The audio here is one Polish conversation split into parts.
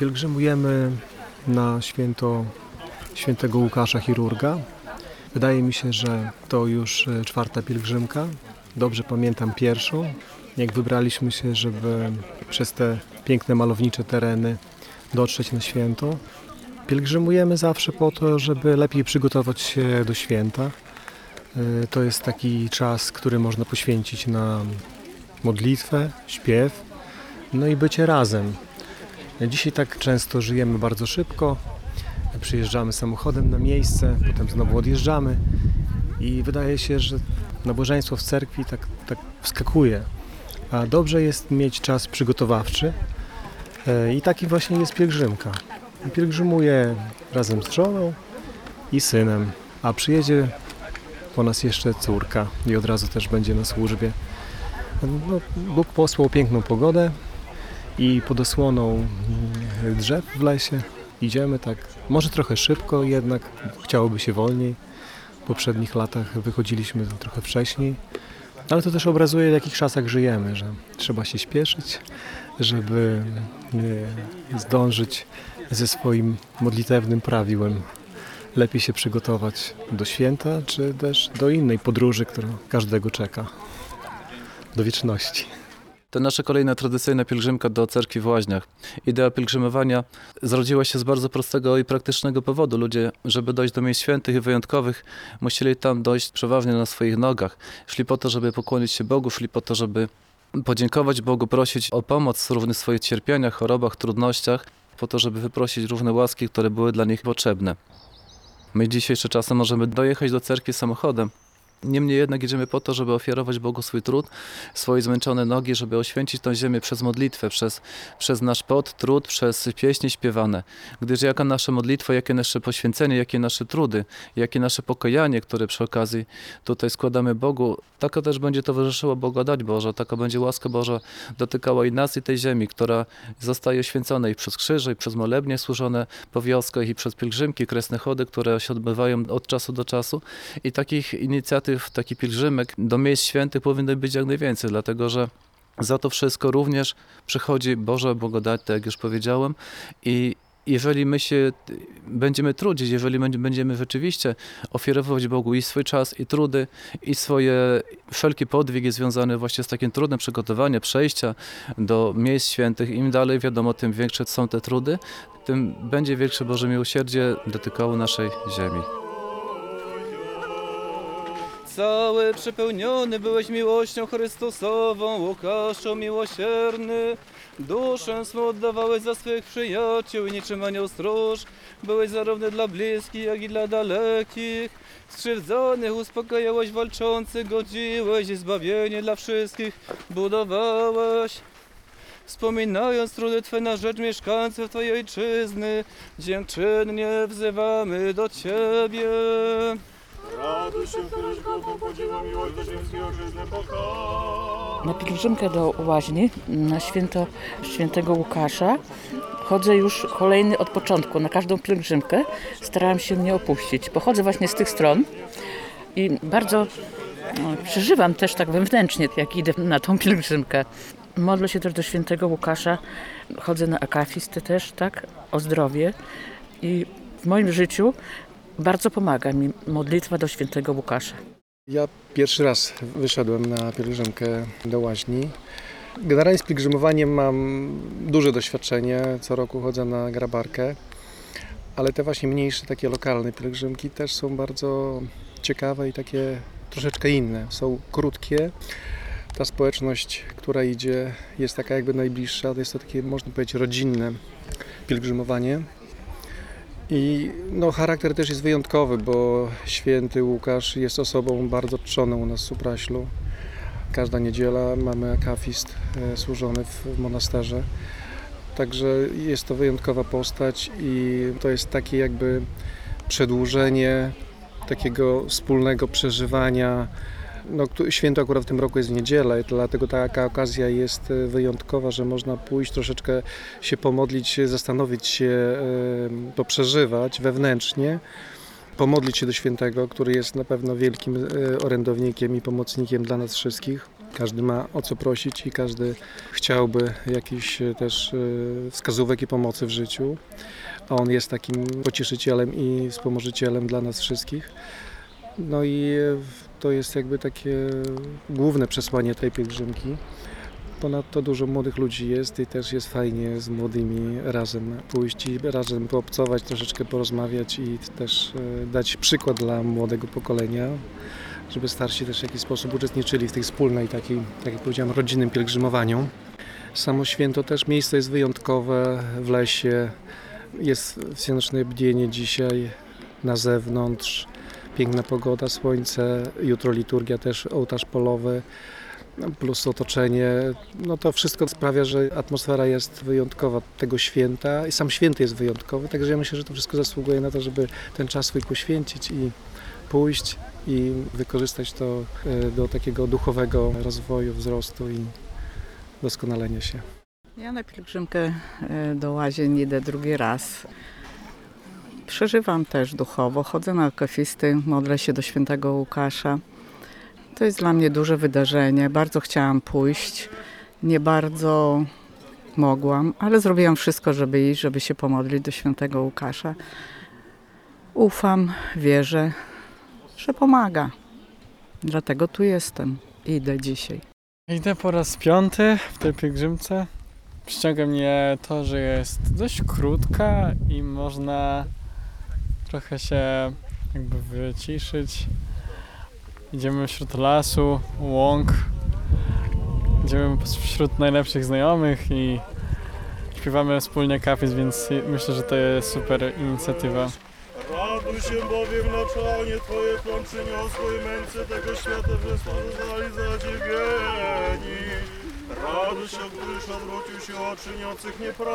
Pielgrzymujemy na święto świętego Łukasza Chirurga. Wydaje mi się, że to już e, czwarta pielgrzymka. Dobrze pamiętam pierwszą, jak wybraliśmy się, żeby przez te piękne malownicze tereny dotrzeć na święto. Pielgrzymujemy zawsze po to, żeby lepiej przygotować się do święta. E, To jest taki czas, który można poświęcić na modlitwę, śpiew, no i bycie razem. Dzisiaj tak często żyjemy bardzo szybko. Przyjeżdżamy samochodem na miejsce, potem znowu odjeżdżamy i wydaje się, że nabożeństwo w cerkwi tak, tak wskakuje. A dobrze jest mieć czas przygotowawczy e, i taki właśnie jest pielgrzymka. Pielgrzymuję razem z żoną i synem, a przyjedzie po nas jeszcze córka i od razu też będzie na służbie. No, Bóg posłał piękną pogodę, i pod osłoną mm, drzew w lesie idziemy tak, może trochę szybko jednak, chciałoby się wolniej. W poprzednich latach wychodziliśmy trochę wcześniej, ale to też obrazuje w jakich czasach żyjemy, że trzeba się śpieszyć, żeby e, zdążyć ze swoim modlitewnym prawiłem. Lepiej się przygotować do święta, czy też do innej podróży, która każdego czeka, do wieczności. To nasza kolejna tradycyjna pielgrzymka do cerkwi w Łaźniach. Idea pielgrzymowania zrodziła się z bardzo prostego i praktycznego powodu. Ludzie, żeby dojść do miejsc świętych i wyjątkowych, musieli tam dojść przeważnie na swoich nogach. Szli po to, żeby pokłonić się Bogu, szli po to, żeby podziękować Bogu, prosić o pomoc również w swoich cierpieniach, chorobach, trudnościach, po to, żeby wyprosić różne łaski, które były dla nich potrzebne. My dzisiejsze czasy możemy dojechać do cerkwi samochodem, Niemniej jednak idziemy po to, żeby ofiarować Bogu swój trud, swoje zmęczone nogi, żeby oświęcić tę ziemię przez modlitwę, przez, przez nasz pot, trud, przez pieśni śpiewane. Gdyż jaka nasza modlitwa, jakie nasze poświęcenie, jakie nasze trudy, jakie nasze pokajanie, które przy okazji tutaj składamy Bogu, taka też będzie towarzyszyła Bogodać Boża, taka będzie łaska Boża dotykała i nas, i tej ziemi, która zostaje święcona i przez krzyże, i przez molebnie służone po wioskach, i przez pielgrzymki, kresne chody, które się odbywają od czasu do czasu. I takich inicjatyw, takich pielgrzymek do miejsc świętych powinno być jak najwięcej, dlatego że za to wszystko również przychodzi Boża Bogodać, tak jak już powiedziałem, i jeżeli my się będziemy trudzić, jeżeli będziemy rzeczywiście ofiarować Bogu i swój czas, i trudy, i swoje wszelkie podwigi związane właśnie z takim trudem przygotowania, przejścia do miejsc świętych, im dalej wiadomo, tym większe są te trudy, tym będzie większe Boże miłosierdzie dotykało naszej ziemi. Cały przepełniony byłeś miłością Chrystusową, Łukaszu miłosierny. Duszę swą oddawałeś za swych przyjaciół i niczym anioł stróż. Byłeś zarówno dla bliskich, jak i dla dalekich. Skrzywdzonych uspokajałeś walczących, godziłeś i zbawienie dla wszystkich budowałeś. Wspominając trudy Twe na rzecz mieszkańców Twojej ojczyzny, dziękczynnie wzywamy do Ciebie. Raduj się, któryś Bogiem podzieła miłość do ziemskiej ojczyzny pokocha. Na pielgrzymkę do Łaźni, na święto świętego Łukasza, chodzę już kolejny od początku. Na każdą pielgrzymkę starałam się nie opuścić. Pochodzę właśnie z tych stron i bardzo no, przeżywam też tak wewnętrznie, jak idę na tą pielgrzymkę. Modlę się też do świętego Łukasza, chodzę na akafisty też, tak, o zdrowie i w moim życiu bardzo pomaga mi modlitwa do świętego Łukasza. Ja pierwszy raz wyszedłem na pielgrzymkę do Łaźni. Generalnie z pielgrzymowaniem mam duże doświadczenie. Co roku chodzę na grabarkę, ale te właśnie mniejsze, takie lokalne pielgrzymki też są bardzo ciekawe i takie troszeczkę inne. Są krótkie. Ta społeczność, która idzie, jest taka jakby najbliższa. To jest to takie, można powiedzieć, rodzinne pielgrzymowanie. I no, charakter też jest wyjątkowy, bo święty Łukasz jest osobą bardzo czczoną u nas w Supraślu. Każda niedziela mamy akafist e, służony w w monasterze. Także jest to wyjątkowa postać i to jest takie jakby przedłużenie takiego wspólnego przeżywania. No, święto akurat w tym roku jest w niedzielę, dlatego taka okazja jest e, wyjątkowa, że można pójść, troszeczkę się pomodlić, zastanowić się, to przeżywać wewnętrznie, pomodlić się do świętego, który jest na pewno wielkim e, orędownikiem i pomocnikiem dla nas wszystkich. Każdy ma o co prosić i każdy chciałby jakichś e, też wskazówek i pomocy w życiu. A on jest takim pocieszycielem i wspomożycielem dla nas wszystkich. No i to jest jakby takie główne przesłanie tej pielgrzymki. Ponadto dużo młodych ludzi jest i też jest fajnie z młodymi razem pójść i razem poobcować, troszeczkę porozmawiać i też e, dać przykład dla młodego pokolenia, żeby starsi też w jakiś sposób uczestniczyli w tej wspólnej takiej, tak jak powiedziałem, rodzinnym pielgrzymowaniu. Samo święto też miejsce jest wyjątkowe w lesie. Jest wsięczne bdienie dzisiaj na zewnątrz. Piękna pogoda, słońce, jutro liturgia też, ołtarz polowy plus otoczenie, no to wszystko sprawia, że atmosfera jest wyjątkowa tego święta i sam święty jest wyjątkowy, także ja myślę, że to wszystko zasługuje na to, żeby ten czas swój poświęcić i pójść i wykorzystać to e, do takiego duchowego rozwoju, wzrostu i doskonalenia się. Ja na pielgrzymkę e, do Łazien idę drugi raz. Przeżywam też duchowo, chodzę na akafisty, modlę się do świętego Łukasza. To jest dla mnie duże wydarzenie, bardzo chciałam pójść, nie bardzo mogłam, ale zrobiłam wszystko, żeby iść, żeby się pomodlić do świętego Łukasza. Ufam, wierzę, że pomaga. Dlatego tu jestem, idę dzisiaj. Idę po raz piąty w tej pielgrzymce. Przyciąga mnie to, że jest dość krótka i można trochę się jakby wyciszyć. Idziemy wśród lasu, łąk. Idziemy wśród najlepszych znajomych i śpiewamy wspólnie kafis, więc myślę, że to jest super inicjatywa. Raduj się bowiem na czanie Twoje plan przyniosło i męce tego świata zostali zadziwieni. Raduj się, gdyż odwrócił się od czyniących nieprawość.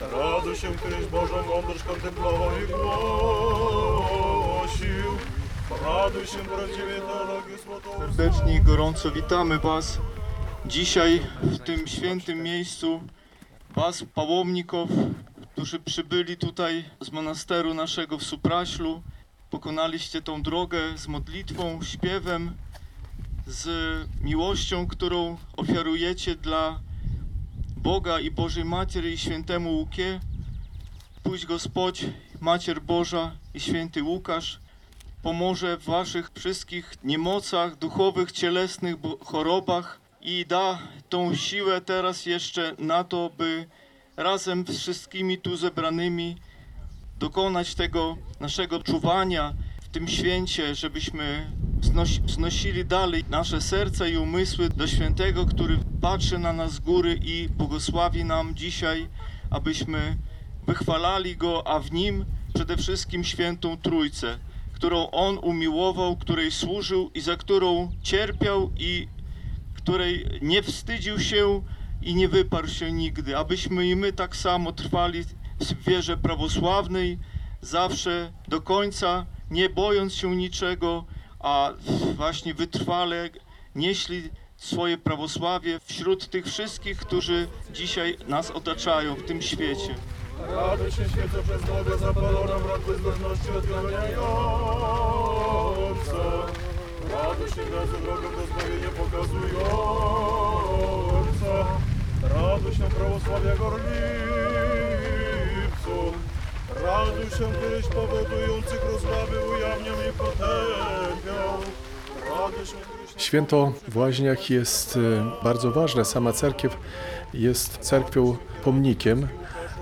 Raduj się, któryś Bożą mądrość kontemplował i głosił. Raduj się, prawdziwie teologię złotą. Serdecznie i gorąco witamy Was dzisiaj w tym świętym miejscu. Was, pałomników, którzy przybyli tutaj z monasteru naszego w Supraślu. Pokonaliście tą drogę z modlitwą, śpiewem, z miłością, którą ofiarujecie dla Boga i Bożej Matери i świętemu Łukie. Pójdź Gospodź, Macier Boża i święty Łukasz pomoże w waszych wszystkich niemocach duchowych, cielesnych, bo- chorobach i da tą siłę teraz jeszcze na to, by razem z wszystkimi tu zebranymi dokonać tego naszego czuwania w tym święcie, żebyśmy wznosi- wznosili dalej nasze serca i umysły do świętego, który patrzy na nas z góry i błogosławi nam dzisiaj, abyśmy wychwalali Go, a w Nim przede wszystkim świętą Trójcę którą On umiłował, której służył i za którą cierpiał i której nie wstydził się i nie wyparł się nigdy, abyśmy i my tak samo trwali w wierze prawosławnej, zawsze do końca, nie bojąc się niczego, a właśnie wytrwale nieśli swoje prawosławie wśród tych wszystkich, którzy dzisiaj nas otaczają w tym świecie. Raduj się świeco przez Boga zapalona wrak bezbożności odganiająca. Raduj się gwiazdy drogę do zbawienia pokazująca. Raduj się prawosławia gorliwców. Powodujących i Święto w Łaźniach jest e, bardzo ważne. Sama cerkiew jest cerkwią pomnikiem,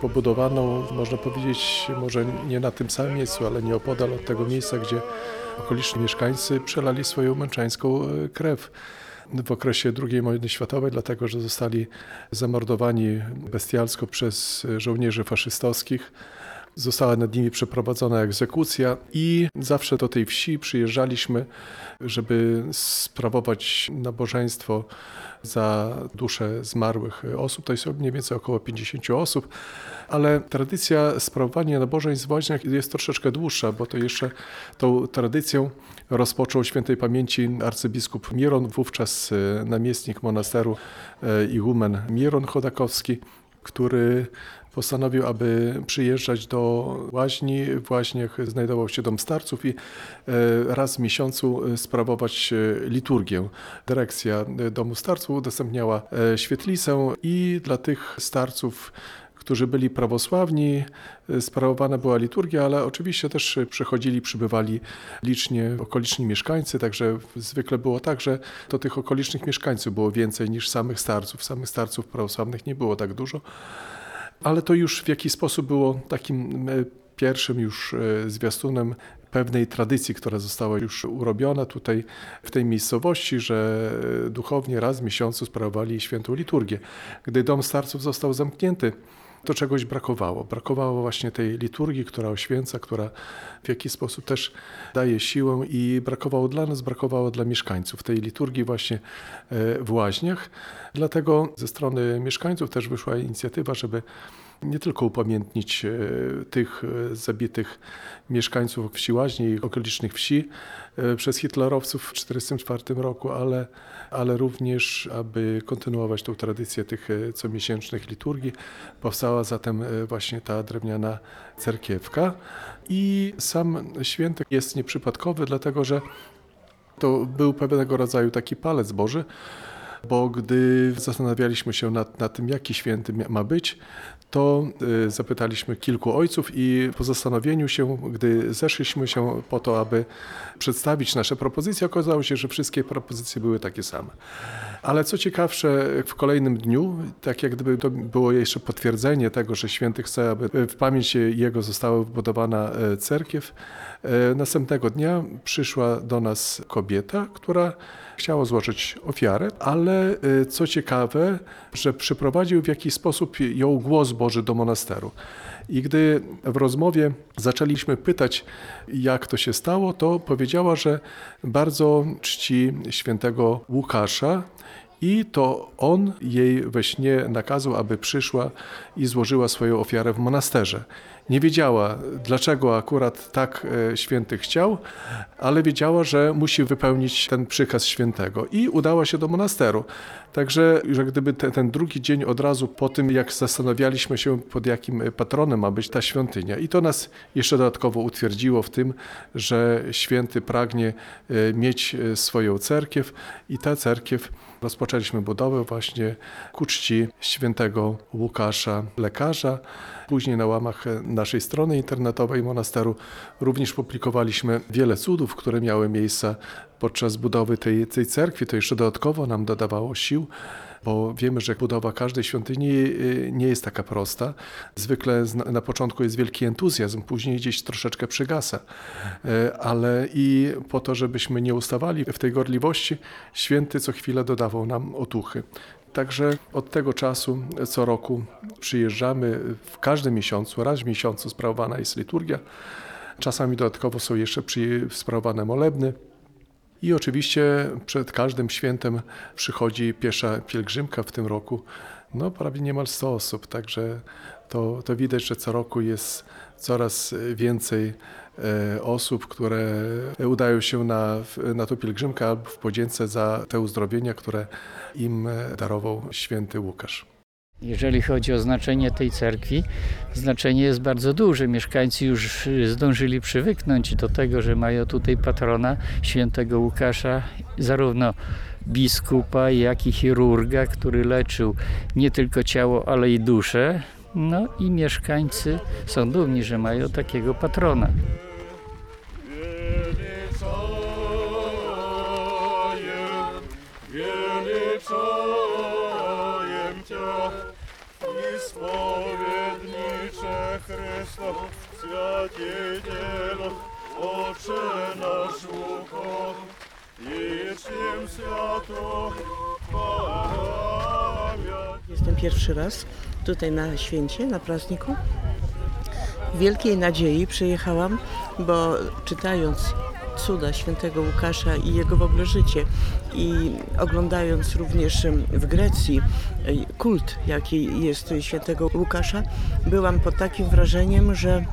pobudowaną, można powiedzieć, może nie na tym samym miejscu, ale nieopodal od tego miejsca, gdzie okoliczni mieszkańcy przelali swoją męczeńską e, krew w okresie II wojny światowej, dlatego że zostali zamordowani bestialsko przez żołnierzy faszystowskich. Została nad nimi przeprowadzona egzekucja i zawsze do tej wsi przyjeżdżaliśmy, żeby sprawować nabożeństwo za dusze zmarłych osób. To jest mniej więcej około 50 osób, ale tradycja sprawowania nabożeństw w Łaźniach jest troszeczkę dłuższa, bo to jeszcze tą tradycją rozpoczął świętej pamięci arcybiskup Miron, wówczas namiestnik monasteru e, igumen Miron Chodakowski, który postanowił, aby przyjeżdżać do Łaźni. W Łaźniach znajdował się dom starców i e, raz w miesiącu sprawować liturgię. Dyrekcja domu starców udostępniała świetlicę i dla tych starców którzy byli prawosławni, sprawowana była liturgia, ale oczywiście też przychodzili, przybywali licznie okoliczni mieszkańcy, także zwykle było tak, że to tych okolicznych mieszkańców było więcej niż samych starców. Samych starców prawosławnych nie było tak dużo, ale to już w jakiś sposób było takim e, pierwszym już e, zwiastunem pewnej tradycji, która została już urobiona tutaj w tej miejscowości, że duchownie raz w miesiącu sprawowali świętą liturgię. Gdy dom starców został zamknięty, to czegoś brakowało. Brakowało właśnie tej liturgii, która oświęca, która w jakiś sposób też daje siłę i brakowało dla nas, brakowało dla mieszkańców tej liturgii właśnie e, w Łaźniach. Dlatego ze strony mieszkańców też wyszła inicjatywa, żeby nie tylko upamiętnić e, tych e, zabitych mieszkańców wsi Łaźni i okolicznych wsi przez hitlerowców w 1944 roku, ale, ale również, aby kontynuować tą tradycję tych comiesięcznych liturgii. Powstała zatem właśnie ta drewniana cerkiewka i sam święty jest nieprzypadkowy, dlatego że to był pewnego rodzaju taki palec Boży, bo gdy zastanawialiśmy się nad, nad tym, jaki święty ma być, to y, zapytaliśmy kilku ojców i po zastanowieniu się, gdy zeszliśmy się po to, aby przedstawić nasze propozycje, okazało się, że wszystkie propozycje były takie same. Ale co ciekawsze, w kolejnym dniu, tak jak gdyby to było jeszcze potwierdzenie tego, że święty chce, aby w pamięć jego została wybudowana e, cerkiew, e, następnego dnia przyszła do nas kobieta, która chciała złożyć ofiarę, ale e, co ciekawe, że przyprowadził w jakiś sposób ją głos Boży do monasteru. I gdy w rozmowie zaczęliśmy pytać, jak to się stało, to powiedziała, że bardzo czci świętego Łukasza i to on jej we śnie nakazał, aby przyszła i złożyła swoją ofiarę w monasterze. Nie wiedziała, dlaczego akurat tak e, święty chciał, ale wiedziała, że musi wypełnić ten przykaz świętego i udała się do monasteru. Także, że gdyby ten, drugi dzień od razu po tym, jak zastanawialiśmy się, pod jakim patronem ma być ta świątynia, i to nas jeszcze dodatkowo utwierdziło w tym, że święty pragnie e, mieć e, swoją cerkiew i ta cerkiew rozpoczęliśmy budowę właśnie ku czci świętego Łukasza, lekarza. Później na łamach naszej strony internetowej monasteru również publikowaliśmy wiele cudów, które miały miejsce podczas budowy tej, tej cerkwi. To jeszcze dodatkowo nam dodawało sił bo wiemy, że budowa każdej świątyni y, nie jest taka prosta. Zwykle na początku jest wielki entuzjazm, później gdzieś troszeczkę przygasa. Y, ale i po to, żebyśmy nie ustawali w tej gorliwości, święty co chwilę dodawał nam otuchy. Także od tego czasu co roku przyjeżdżamy w każdym miesiącu, raz w miesiącu sprawowana jest liturgia. Czasami dodatkowo są jeszcze sprawowane molebny. I oczywiście przed każdym świętem przychodzi piesza pielgrzymka w tym roku. No prawie niemal 100 osób, także to, to widać, że co roku jest coraz więcej e, osób, które udają się na, na tą pielgrzymkę albo w podzięce za te uzdrowienia, które im darował święty Łukasz. Jeżeli chodzi o znaczenie tej cerkwi, znaczenie jest bardzo duże. Mieszkańcy już zdążyli przywyknąć do tego, że mają tutaj patrona świętego Łukasza, zarówno biskupa, jak i chirurga, który leczył nie tylko ciało, ale i duszę. No i mieszkańcy są dumni, że mają takiego patrona. Pierwszy raz tutaj na święcie, na prazniku. W wielkiej nadziei przyjechałam, bo czytając cuda świętego Łukasza i jego w ogóle życie i oglądając również w Grecji e, kult, jaki jest świętego Łukasza, byłam pod takim wrażeniem, że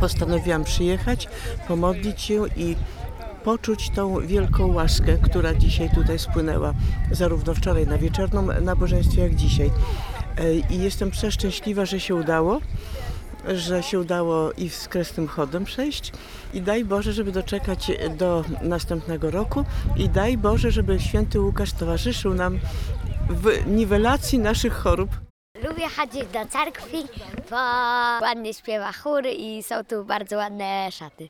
postanowiłam przyjechać, pomodlić się i poczuć tą wielką łaskę, która dzisiaj tutaj spłynęła, zarówno wczoraj na wieczornym nabożeństwie, jak dzisiaj. E, I jestem przeszczęśliwa, że się udało, że się udało i z kresnym chodem przejść. I daj Boże, żeby doczekać do następnego roku. I daj Boże, żeby święty Łukasz towarzyszył nam w niwelacji naszych chorób. Lubię chodzić do cerkwi, bo ładnie śpiewa chór i są tu bardzo ładne szaty.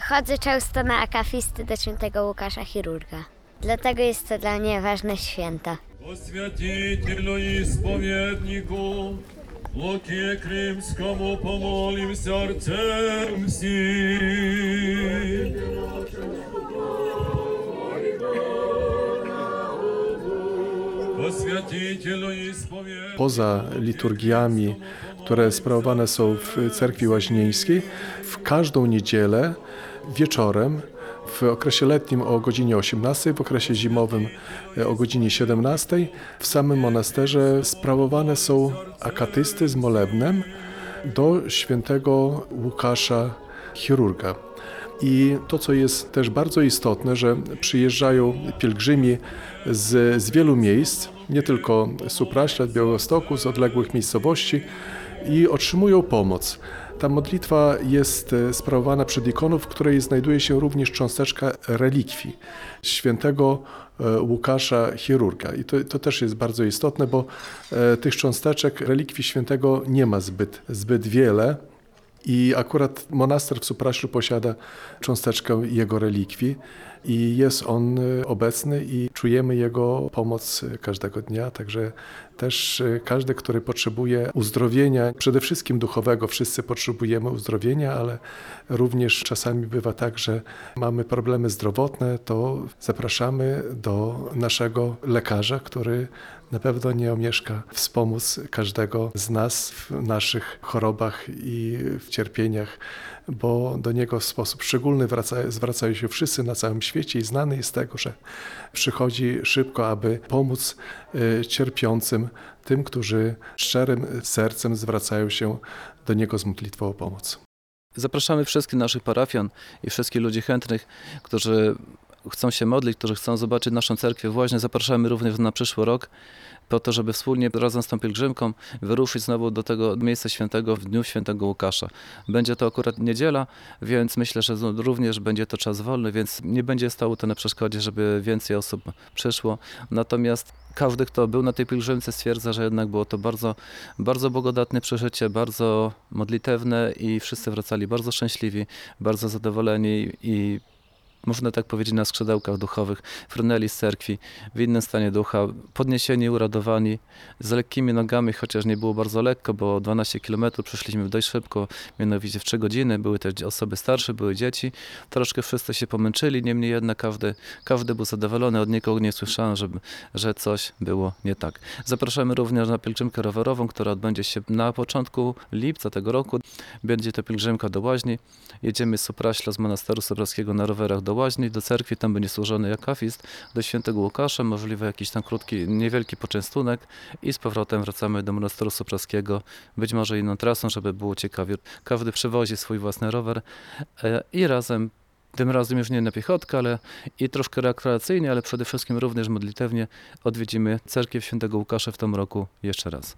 Chodzę często na akafisty do świętego Łukasza Chirurga. Dlatego jest to dla mnie ważne święto. Посвятителю и исповеднику Луке Кримскому помолим сердцем всем. Посвятителю и исповеднику Poza liturgiami, które sprawowane są w cerkwi łaźnieńskiej, w każdą niedzielę wieczorem, w okresie letnim o godzinie 18, w okresie zimowym o godzinie 17, w samym monasterze sprawowane są akatysty z molebnem do świętego Łukasza chirurga. I to, co jest też bardzo istotne, że przyjeżdżają pielgrzymi z, z wielu miejsc, nie tylko z Supraśla, z Białegostoku, z odległych miejscowości i otrzymują pomoc. Ta modlitwa jest e, sprawowana przed ikoną, w której znajduje się również cząsteczka relikwii świętego e, Łukasza chirurga. I to, to też jest bardzo istotne, bo e, tych cząsteczek relikwii świętego nie ma zbyt, zbyt wiele. I akurat monaster w Supraślu posiada cząsteczkę jego relikwii i jest on y, obecny i czujemy jego pomoc y, każdego dnia, także też y, każdy, który potrzebuje uzdrowienia, przede wszystkim duchowego, wszyscy potrzebujemy uzdrowienia, ale również czasami bywa tak, że mamy problemy zdrowotne, to zapraszamy do naszego lekarza, który na pewno nie omieszka wspomóc każdego z nas w naszych chorobach i w cierpieniach, bo do niego w sposób szczególny wraca, zwracają się wszyscy na całym świecie i znany jest tego, że przychodzi szybko, aby pomóc y, cierpiącym, tym, którzy szczerym sercem zwracają się do niego z modlitwą o pomoc. Zapraszamy wszystkich naszych parafian i wszystkich ludzi chętnych, którzy chcą się modlić, którzy chcą zobaczyć naszą cerkwię właśnie. Zapraszamy również na przyszły rok po to, żeby wspólnie razem z tą pielgrzymką wyruszyć znowu do tego miejsca świętego w dniu świętego Łukasza. Będzie to akurat niedziela, więc myślę, że również będzie to czas wolny, więc nie będzie stało to na przeszkodzie, żeby więcej osób przyszło. Natomiast każdy, kto był na tej pielgrzymce stwierdza, że jednak było to bardzo, bardzo bogodatne przeżycie, bardzo modlitewne i wszyscy wracali bardzo szczęśliwi, bardzo zadowoleni i można tak powiedzieć, na skrzydełkach duchowych, frunęli z cerkwi, w innym stanie ducha, podniesieni, uradowani, z lekkimi nogami, chociaż nie było bardzo lekko, bo 12 km przeszliśmy dość szybko, mianowicie w 3 godziny, były też osoby starsze, były dzieci, troszkę wszyscy się pomęczyli, niemniej jednak każdy, każdy był zadowolony, od nikogo nie słyszałem, żeby, że coś było nie tak. Zapraszamy również na pielgrzymkę rowerową, która odbędzie się na początku lipca tego roku. Będzie to pielgrzymka do Łaźni. Jedziemy z Sopraśla, z monasteru soprowskiego na rowerach do Łaźni, do cerkwi, tam będzie służony jakafist, do świętego Łukasza, możliwe jakiś tam krótki, niewielki poczęstunek i z powrotem wracamy do monasteru sopraskiego, być może inną trasą, żeby było ciekawie. Każdy przywozi swój własny rower e, i razem tym razem już nie na piechotkę, ale i troszkę rekreacyjnie, ale przede wszystkim również modlitewnie odwiedzimy cerkiew świętego Łukasza w tym roku jeszcze raz.